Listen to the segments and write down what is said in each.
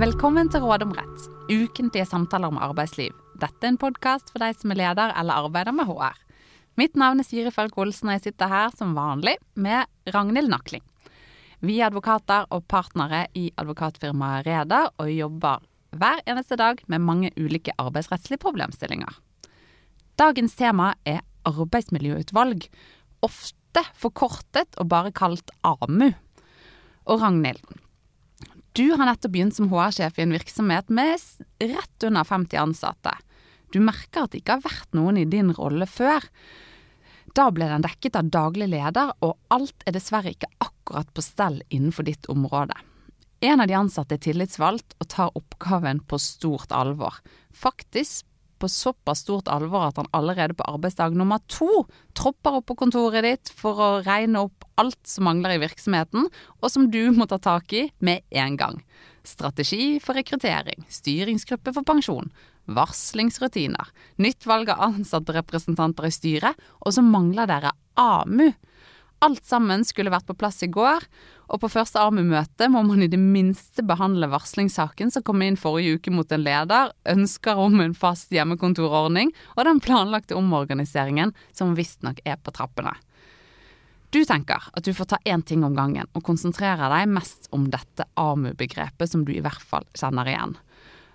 Velkommen til Råd om rett, ukentlige samtaler om arbeidsliv. Dette er en podkast for deg som er leder eller arbeider med HR. Mitt navn er Siri Falk Olsen, og jeg sitter her som vanlig med Ragnhild Nakling. Vi er advokater og partnere i advokatfirmaet Reder, og jobber hver eneste dag med mange ulike arbeidsrettslige problemstillinger. Dagens tema er arbeidsmiljøutvalg, ofte forkortet og bare kalt AMU. Og Ragnhild, du har nettopp begynt som HR-sjef i en virksomhet med rett under 50 ansatte. Du merker at det ikke har vært noen i din rolle før. Da ble den dekket av daglig leder, og alt er dessverre ikke akkurat på stell innenfor ditt område. En av de ansatte er tillitsvalgt og tar oppgaven på stort alvor. Faktisk på såpass stort alvor at han allerede på arbeidsdag nummer to tropper opp på kontoret ditt for å regne opp alt som mangler i virksomheten, og som du må ta tak i med en gang. Strategi for rekruttering, styringsgruppe for pensjon, varslingsrutiner, nytt valg av ansattrepresentanter i styret, og så mangler dere AMU. Alt sammen skulle vært på plass i går, og på første AMU-møte må man i det minste behandle varslingssaken som kom inn forrige uke mot en leder, ønsker om en fast hjemmekontorordning og den planlagte omorganiseringen som visstnok er på trappene. Du tenker at du får ta én ting om gangen og konsentrere deg mest om dette AMU-begrepet som du i hvert fall kjenner igjen.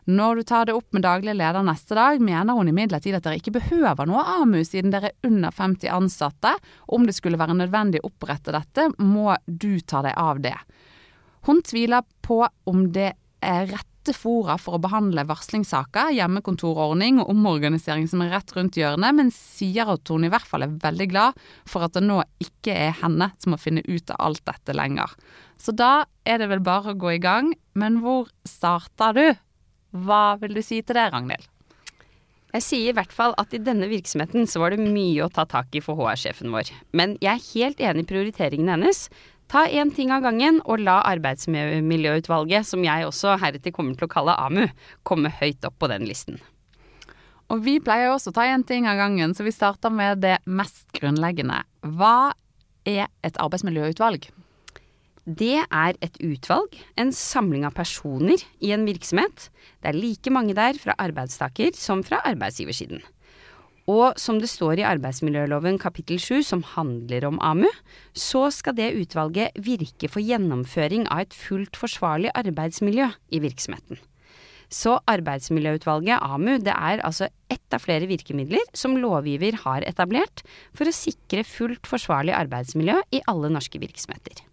Når du tar det opp med daglig leder neste dag, mener hun imidlertid at dere ikke behøver noe AMU siden dere er under 50 ansatte. Om det skulle være nødvendig å opprette dette, må du ta deg av det. Hun tviler på om det er rette fora for å behandle varslingssaker, hjemmekontorordning og omorganisering som er rett rundt hjørnet, men sier at hun i hvert fall er veldig glad for at det nå ikke er henne som må finne ut av alt dette lenger. Så da er det vel bare å gå i gang, men hvor starter du? Hva vil du si til det, Ragnhild? Jeg sier i hvert fall at i denne virksomheten så var det mye å ta tak i for HR-sjefen vår. Men jeg er helt enig i prioriteringen hennes. Ta én ting av gangen, og la arbeidsmiljøutvalget, som jeg også heretter kommer til å kalle AMU, komme høyt opp på den listen. Og vi pleier også å ta én ting av gangen, så vi starter med det mest grunnleggende. Hva er et arbeidsmiljøutvalg? Det er et utvalg, en samling av personer i en virksomhet. Det er like mange der fra arbeidstaker som fra arbeidsgiversiden. Og som det står i arbeidsmiljøloven kapittel 7, som handler om AMU, så skal det utvalget virke for gjennomføring av et fullt forsvarlig arbeidsmiljø i virksomheten. Så arbeidsmiljøutvalget, AMU, det er altså ett av flere virkemidler som lovgiver har etablert for å sikre fullt forsvarlig arbeidsmiljø i alle norske virksomheter.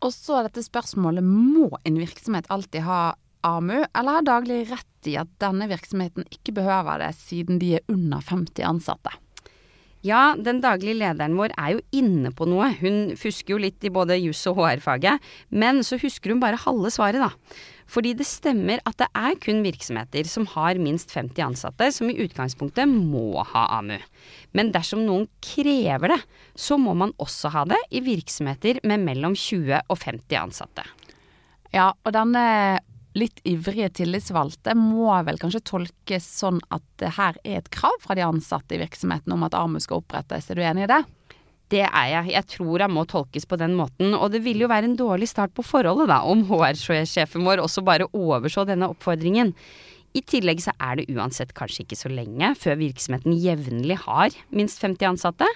Og så er dette spørsmålet må en virksomhet alltid ha AMU, eller har daglig rett i at denne virksomheten ikke behøver det, siden de er under 50 ansatte? Ja, den daglige lederen vår er jo inne på noe. Hun fusker jo litt i både juss og HR-faget, men så husker hun bare halve svaret, da. Fordi det stemmer at det er kun virksomheter som har minst 50 ansatte, som i utgangspunktet må ha AMU. Men dersom noen krever det, så må man også ha det i virksomheter med mellom 20 og 50 ansatte. Ja, og denne litt ivrige tillitsvalgte må vel kanskje tolkes sånn at det her er et krav fra de ansatte i virksomheten om at AMU skal opprettes. Er du enig i det? Det er jeg. Jeg tror jeg må tolkes på den måten. Og det vil jo være en dårlig start på forholdet, da, om HR-sjefen vår også bare overså denne oppfordringen. I tillegg så er det uansett kanskje ikke så lenge før virksomheten jevnlig har minst 50 ansatte,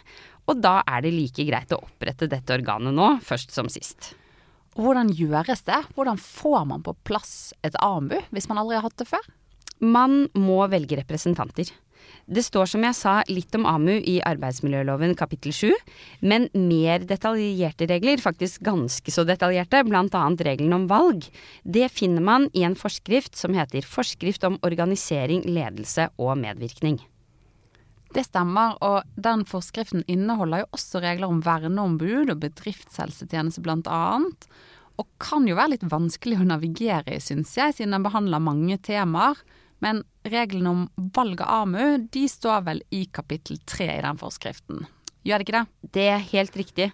og da er det like greit å opprette dette organet nå, først som sist. Hvordan gjøres det? Hvordan får man på plass et AMU hvis man aldri har hatt det før? Man må velge representanter. Det står som jeg sa litt om AMU i arbeidsmiljøloven kapittel 7, men mer detaljerte regler, faktisk ganske så detaljerte, bl.a. regelen om valg, det finner man i en forskrift som heter Forskrift om organisering, ledelse og medvirkning. Det stemmer, og den forskriften inneholder jo også regler om verneombud og bedriftshelsetjeneste annet. Og kan jo være litt vanskelig å navigere i, syns jeg, siden den behandler mange temaer. Men reglene om valg av AMU, de står vel i kapittel tre i den forskriften. Gjør det ikke det? Det er helt riktig.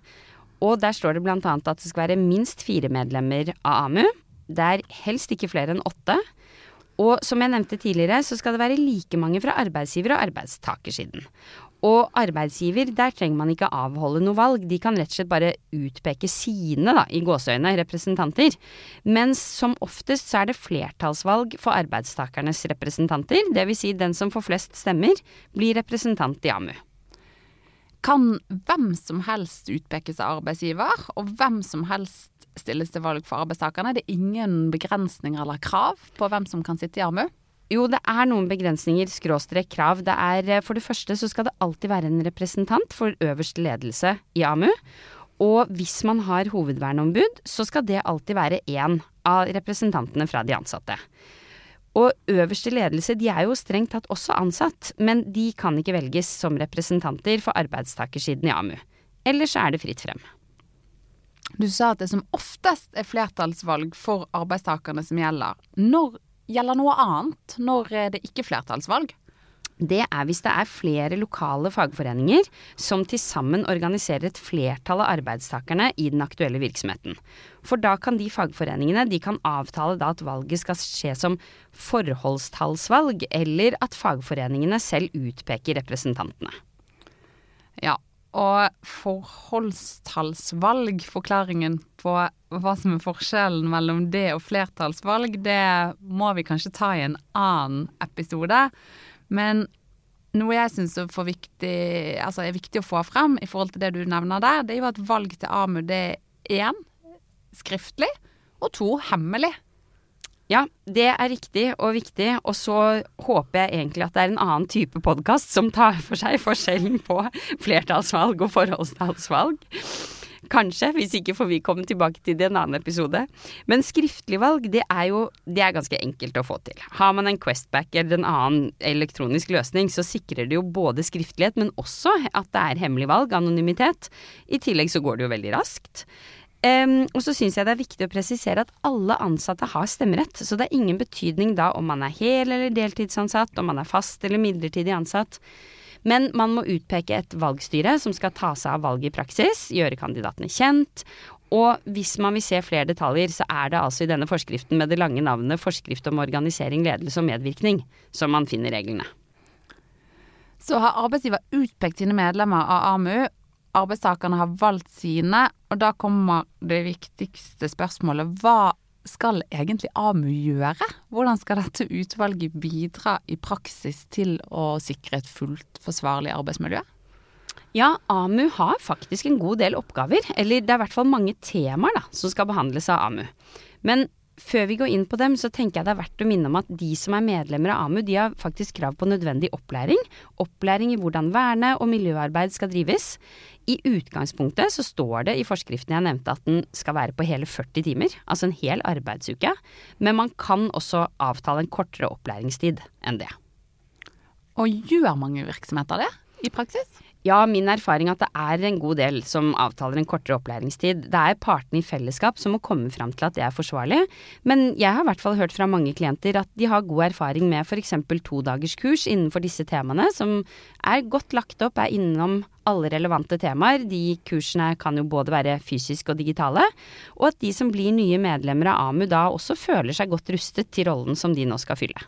Og der står det annet at det skal være minst fire medlemmer av AMU. Det er helst ikke flere enn åtte. Og som jeg nevnte tidligere, så skal det være like mange fra arbeidsgiver- og arbeidstakersiden. Og arbeidsgiver, der trenger man ikke avholde noe valg. De kan rett og slett bare utpeke sine, da, i gåseøyne, representanter. Mens som oftest så er det flertallsvalg for arbeidstakernes representanter. Dvs. Si den som får flest stemmer, blir representant i AMU. Kan hvem som helst utpekes av arbeidsgiver, og hvem som helst stilles til valg for arbeidstakerne? Det er ingen begrensninger eller krav på hvem som kan sitte i AMU? Jo, det er noen begrensninger, skråstrek krav. Det er eh, for det første så skal det alltid være en representant for øverste ledelse i AMU. Og hvis man har hovedverneombud, så skal det alltid være én av representantene fra de ansatte. Og øverste ledelse, de er jo strengt tatt også ansatt, men de kan ikke velges som representanter for arbeidstakersiden i AMU. Ellers er det fritt frem. Du sa at det som oftest er flertallsvalg for arbeidstakerne som gjelder. Når gjelder noe annet når det ikke er flertallsvalg? Det er hvis det er flere lokale fagforeninger som til sammen organiserer et flertall av arbeidstakerne i den aktuelle virksomheten. For da kan de fagforeningene de kan avtale at valget skal skje som forholdstallsvalg, eller at fagforeningene selv utpeker representantene. Ja, og forholdstallsvalg, forklaringen på hva som er forskjellen mellom det og flertallsvalg, det må vi kanskje ta i en annen episode. Men noe jeg syns altså er viktig å få frem i forhold til det du nevner der, det er jo at valg til AMU det er én skriftlig og to hemmelig. Ja, det er riktig og viktig. Og så håper jeg egentlig at det er en annen type podkast som tar for seg forskjellen på flertallsvalg og forholdstallsvalg. Kanskje, hvis ikke får vi komme tilbake til det i en annen episode. Men skriftlig valg, det er jo det er ganske enkelt å få til. Har man en Questback eller en annen elektronisk løsning, så sikrer det jo både skriftlighet, men også at det er hemmelig valg, anonymitet. I tillegg så går det jo veldig raskt. Um, og så syns jeg det er viktig å presisere at alle ansatte har stemmerett, så det er ingen betydning da om man er hel- eller deltidsansatt, om man er fast eller midlertidig ansatt. Men man må utpeke et valgstyre som skal ta seg av valget i praksis, gjøre kandidatene kjent. Og hvis man vil se flere detaljer, så er det altså i denne forskriften med det lange navnet Forskrift om organisering, ledelse og medvirkning som man finner reglene. Så har arbeidsgiver utpekt sine medlemmer av AMU, arbeidstakerne har valgt sine, og da kommer det viktigste spørsmålet. Hva skal egentlig AMU gjøre? Hvordan skal dette utvalget bidra i praksis til å sikre et fullt forsvarlig arbeidsmiljø? Ja, AMU har faktisk en god del oppgaver, eller det er i hvert fall mange temaer da, som skal behandles av AMU. Men før vi går inn på dem, så tenker jeg det er verdt å minne om at de som er medlemmer av AMU, de har faktisk krav på nødvendig opplæring. Opplæring i hvordan verne- og miljøarbeid skal drives. I utgangspunktet så står det i forskriften jeg nevnte at den skal være på hele 40 timer, altså en hel arbeidsuke. Men man kan også avtale en kortere opplæringstid enn det. Og gjør mange virksomheter det i praksis? Ja, min erfaring er at det er en god del som avtaler en kortere opplæringstid. Det er partene i fellesskap som må komme fram til at det er forsvarlig. Men jeg har i hvert fall hørt fra mange klienter at de har god erfaring med f.eks. todagerskurs innenfor disse temaene, som er godt lagt opp, er innom alle relevante temaer. De kursene kan jo både være fysiske og digitale. Og at de som blir nye medlemmer av AMU da også føler seg godt rustet til rollen som de nå skal fylle.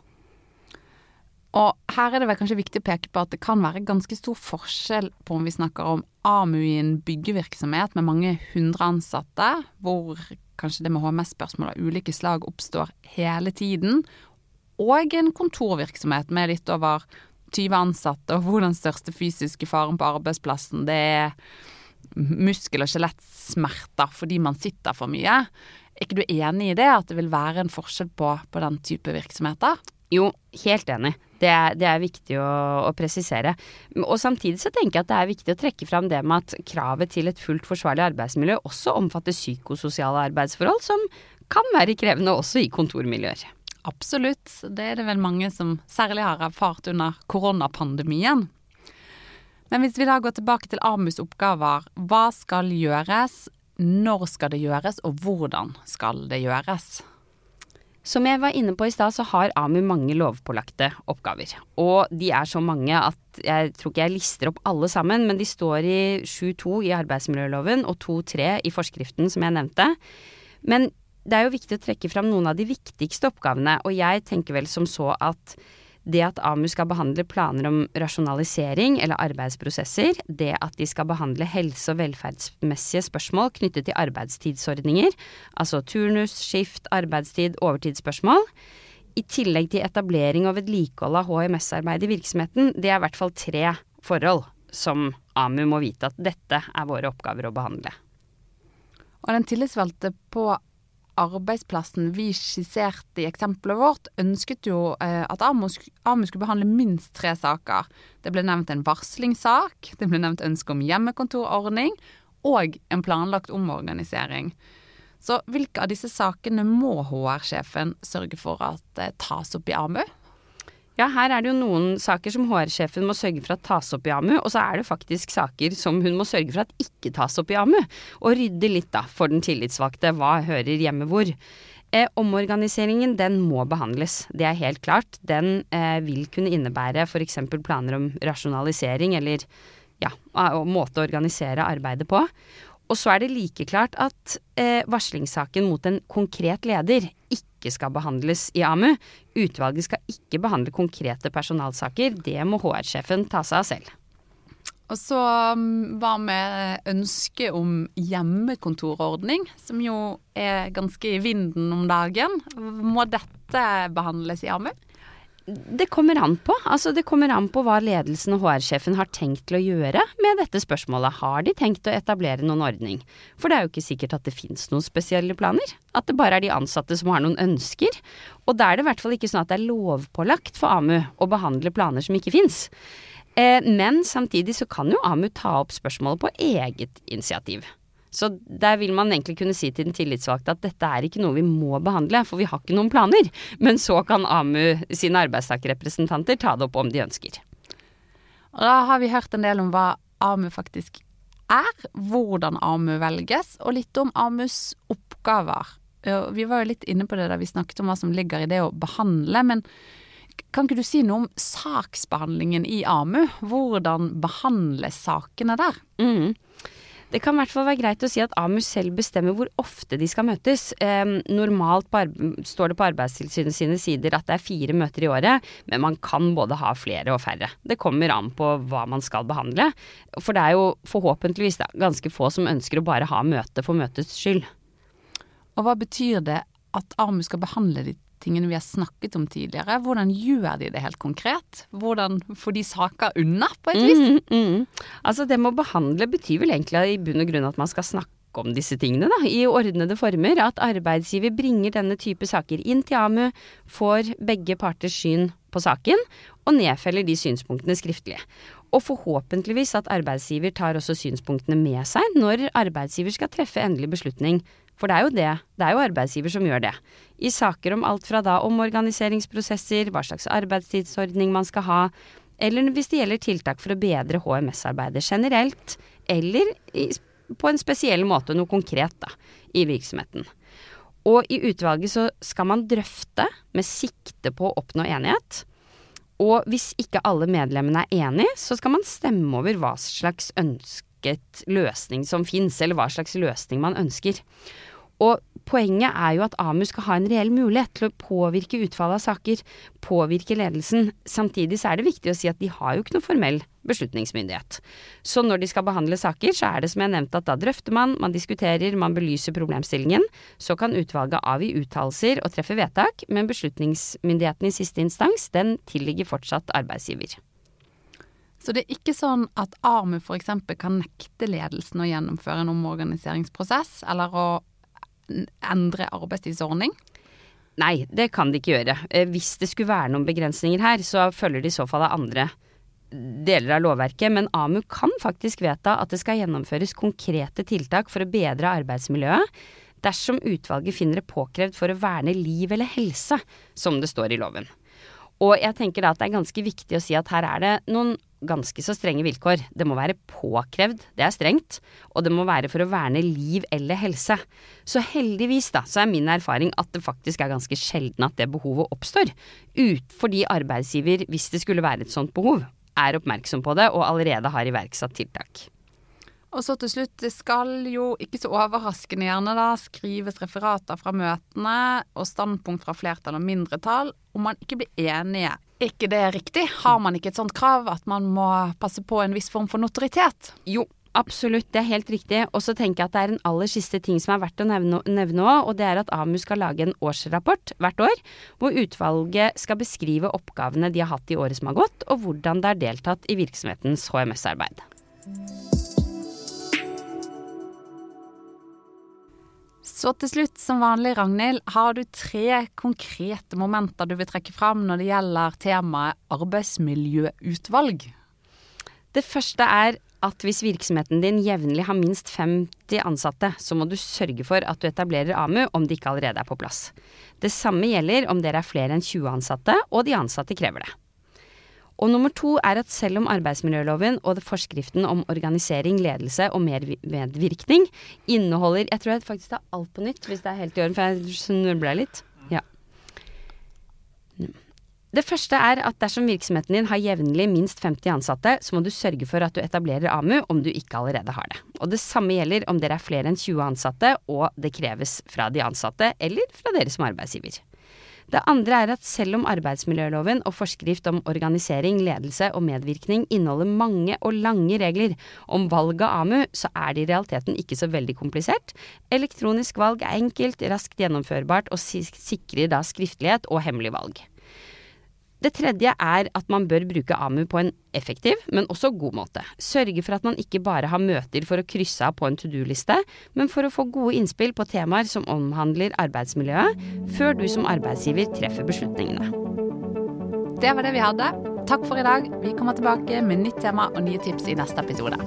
Og her er det vel kanskje viktig å peke på at det kan være ganske stor forskjell på om vi snakker om AMU i en byggevirksomhet med mange hundre ansatte, hvor kanskje det med HMS-spørsmål av ulike slag oppstår hele tiden, og en kontorvirksomhet med litt over 20 ansatte, og hvor den største fysiske faren på arbeidsplassen det er muskel- og skjelettsmerter fordi man sitter for mye. Er ikke du enig i det, at det vil være en forskjell på, på den type virksomheter? Jo, helt enig. Det er, det er viktig å, å, presisere. Og samtidig så tenker jeg at det er viktig å trekke fram det med at kravet til et fullt forsvarlig arbeidsmiljø også omfatter psykososiale arbeidsforhold, som kan være krevende også i kontormiljøer. Absolutt. Det er det vel mange som særlig har erfart under koronapandemien. Men hvis vi da går tilbake til AMUs oppgaver, hva skal gjøres, når skal det gjøres, og hvordan skal det gjøres? Som jeg var inne på i stad, så har AMU mange lovpålagte oppgaver. Og de er så mange at jeg tror ikke jeg lister opp alle sammen, men de står i 7.2 i arbeidsmiljøloven og 2.3 i forskriften som jeg nevnte. Men det er jo viktig å trekke fram noen av de viktigste oppgavene, og jeg tenker vel som så at Det at AMU skal behandle planer om rasjonalisering eller arbeidsprosesser, det at de skal behandle helse- og velferdsmessige spørsmål knyttet til arbeidstidsordninger, altså turnus, skift, arbeidstid, overtidsspørsmål, i tillegg til etablering og vedlikehold av HMS-arbeid i virksomheten, det er i hvert fall tre forhold som AMU må vite at dette er våre oppgaver å behandle. Og den tillitsvalgte på arbeidsplassen vi skisserte i eksempelet vårt, ønsket jo eh, at AMU, skulle behandle minst tre saker. Det ble nevnt en varslingssak, det ble nevnt ønske om hjemmekontorordning og en planlagt omorganisering. Så hvilke av disse sakene må HR-sjefen sørge for at det tas opp i AMU? Ja, her er det jo noen saker som HR-sjefen må sørge for at tas opp i AMU, og så er det faktisk saker som hun må sørge for at ikke tas opp i AMU. Og rydde litt, da, for den tillitsvalgte. Hva hører hjemme hvor? Eh, omorganiseringen den må behandles, det er helt klart. Den eh, vil kunne innebære f.eks. planer om rasjonalisering eller ja, måte å organisere arbeidet på. Og så er det like klart at eh, varslingssaken mot en konkret leder ikke skal behandles i AMU. Utvalget skal ikke behandle konkrete personalsaker. Det må HR-sjefen ta seg av selv. Og så mm, hva med ønsket om hjemmekontorordning, som jo er ganske i vinden om dagen. Må dette behandles i AMU? Det kommer an på. Altså, det kommer an på hva ledelsen og HR-sjefen har tenkt til å gjøre med dette spørsmålet. Har de tenkt å etablere noen ordning? For det er jo ikke sikkert at det fins noen spesielle planer. At det bare er de ansatte som har noen ønsker. Og da er det i hvert fall ikke sånn at det er lovpålagt for AMU å behandle planer som ikke fins. Eh, men samtidig så kan jo AMU ta opp spørsmålet på eget initiativ. Så der vil man egentlig kunne si til den tillitsvalgte at dette er ikke noe vi må behandle, for vi har ikke noen planer. Men så kan AMU sine arbeidstakerrepresentanter ta det opp om de ønsker. Og da har vi hørt en del om hva AMU faktisk er, hvordan AMU velges, og litt om AMUs oppgaver. Vi var jo litt inne på det da vi snakket om hva som ligger i det å behandle, men kan ikke du si noe om saksbehandlingen i AMU? Hvordan behandles sakene der? Mm. Det kan i hvert fall være greit å si at AMU selv bestemmer hvor ofte de skal møtes. Eh, normalt står det på Arbeidstilsynet sine sider at det er fire møter i året, men man kan både ha flere og færre. Det kommer an på hva man skal behandle. For det er jo forhåpentligvis da, ganske få som ønsker å bare ha møte for møtets skyld. Og hva betyr det at AMU skal behandle de tingene vi har snakket om tidligere. Hvordan gjør de det helt konkret? Hvordan får de saker unna, på et vis? Mm, mm. Altså det med å behandle betyr vel egentlig i bunn og grunn at man skal snakke om disse tingene, da, i ordnede former. At arbeidsgiver bringer denne type saker inn til AMU, får begge parters syn på saken, og nedfeller de synspunktene skriftlig. Og forhåpentligvis at arbeidsgiver tar også synspunktene med seg når arbeidsgiver skal treffe endelig beslutning for det er jo det, det er jo arbeidsgiver som gjør det. I saker om alt fra da omorganiseringsprosesser, hva slags arbeidstidsordning man skal ha, eller hvis det gjelder tiltak for å bedre HMS-arbeidet generelt, eller i, på en spesiell måte, noe konkret, da, i virksomheten. Og i utvalget så skal man drøfte med sikte på å oppnå enighet. Og hvis ikke alle medlemmene er enig, så skal man stemme over hva slags ønsket løsning som fins, eller hva slags løsning man ønsker. Og poenget er jo at AMU skal ha en reell mulighet til å påvirke utfallet av saker, påvirke ledelsen. Samtidig så er det viktig å si at de har jo ikke noe formell beslutningsmyndighet. Så når de skal behandle saker, så er det som jeg nevnte at da drøfter man, man diskuterer, man belyser problemstillingen. Så kan utvalget avgi uttalelser og treffe vedtak, men beslutningsmyndigheten i siste instans, den tilligger fortsatt arbeidsgiver. Så det er ikke sånn at AMU f.eks. kan nekte ledelsen å gjennomføre en omorganiseringsprosess, eller å endre arbeidstidsordning? Nei, det kan de ikke gjøre. Eh, hvis det skulle være noen begrensninger her, så følger de i så fall av andre deler av lovverket, men AMU kan faktisk vedta at det skal gjennomføres konkrete tiltak for å bedre arbeidsmiljøet dersom utvalget finner det påkrevd for å verne liv eller helse, som det står i loven. Og jeg tenker da at det er ganske viktig å si at her er det noen ganske så strenge vilkår. Det må være påkrevd, det er strengt, og det må være for å verne liv eller helse. Så heldigvis, da, så er min erfaring at det faktisk er ganske sjelden at det behovet oppstår. Ut fordi arbeidsgiver, hvis det skulle være et sånt behov, er oppmerksom på det og allerede har iverksatt tiltak. Og så til slutt, det skal jo ikke så overraskende gjerne da skrives referater fra møtene og standpunkt fra flertall og mindretall om man ikke blir enige ikke det er riktig? Har man ikke et sånt krav at man må passe på en viss form for notoritet? Jo, absolutt, det er helt riktig. Og så tenker jeg at det er en aller siste ting som er verdt å nevne òg, og det er at AMU skal lage en årsrapport hvert år, hvor utvalget skal beskrive oppgavene de har hatt i året som har gått, og hvordan det er deltatt i virksomhetens HMS-arbeid. Så til slutt, som vanlig, Ragnhild, har du tre konkrete momenter du vil trekke fram når det gjelder temaet arbeidsmiljøutvalg? Det første er at hvis virksomheten din jevnlig har minst 50 ansatte, så må du sørge for at du etablerer AMU om det ikke allerede er på plass. Det samme gjelder om dere er flere enn 20 ansatte og de ansatte krever det. Og nummer to er at selv om arbeidsmiljøloven og forskriften om organisering, ledelse og medvirkning inneholder Jeg tror jeg faktisk tar alt på nytt, hvis det er helt i orden, for jeg snubla litt. Ja. Det første er at dersom virksomheten din har jevnlig minst 50 ansatte, så må du sørge for at du etablerer AMU om du ikke allerede har det. Og det samme gjelder om dere er flere enn 20 ansatte og det kreves fra de ansatte eller fra dere som arbeidsgiver. Det andre er at selv om arbeidsmiljøloven og forskrift om organisering, ledelse og medvirkning inneholder mange og lange regler om valg av AMU, så er det i realiteten ikke så veldig komplisert. Elektronisk valg er enkelt, raskt gjennomførbart og sikrer da skriftlighet og hemmelig valg. Det tredje er at man bør bruke AMU på en effektiv, men også god måte. Sørge for at man ikke bare har møter for å krysse av på en to do-liste, men for å få gode innspill på temaer som omhandler arbeidsmiljøet, før du som arbeidsgiver treffer beslutningene. Det var det vi hadde. Takk for i dag. Vi kommer tilbake med nytt tema og nye tips i neste episode.